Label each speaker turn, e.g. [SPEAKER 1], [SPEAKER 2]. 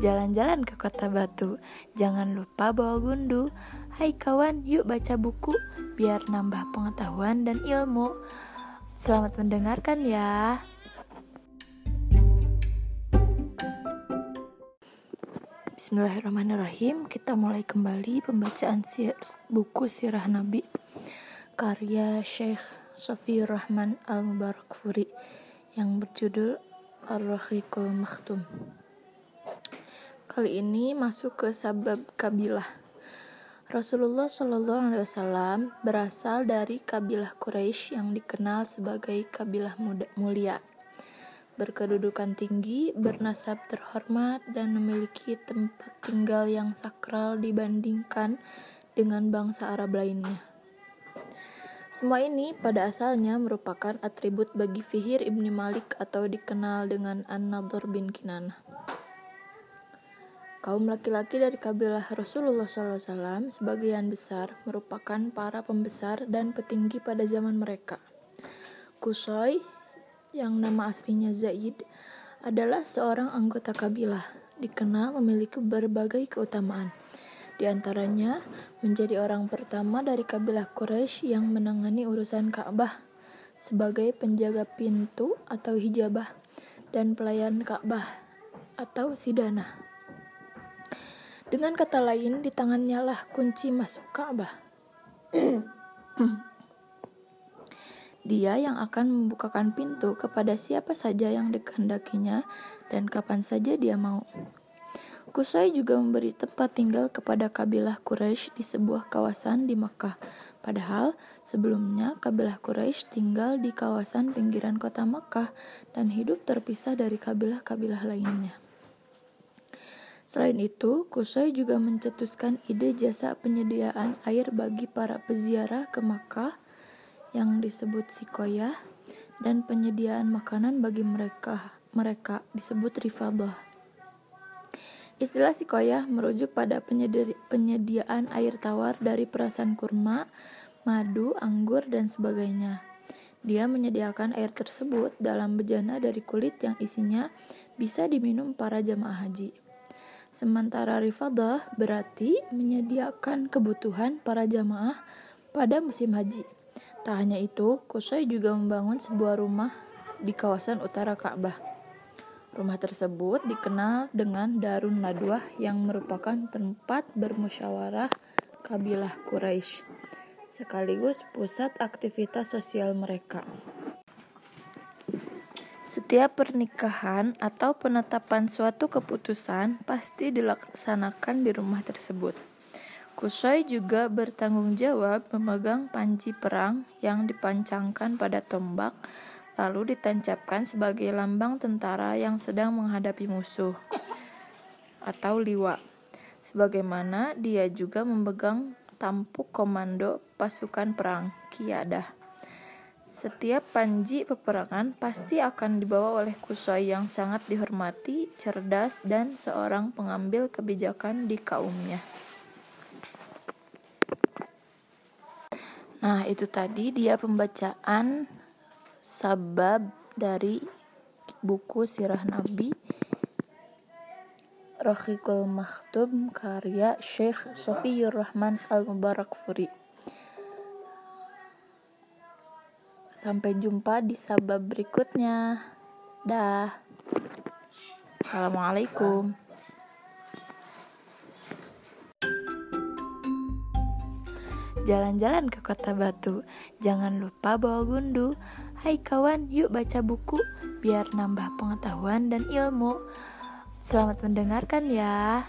[SPEAKER 1] Jalan-jalan ke kota batu, jangan lupa bawa gundu. Hai kawan, yuk baca buku biar nambah pengetahuan dan ilmu. Selamat mendengarkan ya. Bismillahirrahmanirrahim. Kita mulai kembali pembacaan sir buku Sirah Nabi karya Syekh Sofiur Rahman Al-Mubarakfuri yang berjudul Ar-Rahiqul Makhtum. Kali ini masuk ke sabab kabilah. Rasulullah Shallallahu Alaihi Wasallam berasal dari kabilah Quraisy yang dikenal sebagai kabilah mulia, berkedudukan tinggi, bernasab terhormat, dan memiliki tempat tinggal yang sakral dibandingkan dengan bangsa Arab lainnya. Semua ini pada asalnya merupakan atribut bagi Fihir ibni Malik atau dikenal dengan An-Nadhr bin Kinanah. Kaum laki-laki dari kabilah Rasulullah SAW sebagian besar merupakan para pembesar dan petinggi pada zaman mereka. Kusoy, yang nama aslinya Zaid, adalah seorang anggota kabilah, dikenal memiliki berbagai keutamaan. Di antaranya, menjadi orang pertama dari kabilah Quraisy yang menangani urusan Ka'bah sebagai penjaga pintu atau hijabah dan pelayan Ka'bah atau sidana. Dengan kata lain, di tangannya lah kunci masuk Ka'bah. Dia yang akan membukakan pintu kepada siapa saja yang dikehendakinya dan kapan saja dia mau. Kusai juga memberi tempat tinggal kepada kabilah Quraisy di sebuah kawasan di Makkah. Padahal sebelumnya kabilah Quraisy tinggal di kawasan pinggiran kota Makkah dan hidup terpisah dari kabilah-kabilah lainnya. Selain itu, Kusai juga mencetuskan ide jasa penyediaan air bagi para peziarah ke Makkah yang disebut Sikoyah dan penyediaan makanan bagi mereka mereka disebut Rifadah. Istilah sikoyah merujuk pada penyediaan air tawar dari perasan kurma, madu, anggur, dan sebagainya. Dia menyediakan air tersebut dalam bejana dari kulit yang isinya bisa diminum para jamaah haji. Sementara rifadah berarti menyediakan kebutuhan para jamaah pada musim haji. Tak hanya itu, Kusai juga membangun sebuah rumah di kawasan utara Ka'bah. Rumah tersebut dikenal dengan Darun Nadwah yang merupakan tempat bermusyawarah kabilah Quraisy sekaligus pusat aktivitas sosial mereka. Setiap pernikahan atau penetapan suatu keputusan pasti dilaksanakan di rumah tersebut. Kusai juga bertanggung jawab memegang panji perang yang dipancangkan pada tombak lalu ditancapkan sebagai lambang tentara yang sedang menghadapi musuh atau liwa. Sebagaimana dia juga memegang tampuk komando pasukan perang, kiadah. Setiap panji peperangan pasti akan dibawa oleh Kusai yang sangat dihormati, cerdas, dan seorang pengambil kebijakan di kaumnya. Nah, itu tadi dia pembacaan sabab dari buku Sirah Nabi Rohikul Maktum karya Syekh Sofiyur Rahman Al-Mubarakfuri Sampai jumpa di sabab berikutnya. Dah. Assalamualaikum. Jalan-jalan ke kota batu, jangan lupa bawa gundu. Hai kawan, yuk baca buku biar nambah pengetahuan dan ilmu. Selamat mendengarkan ya.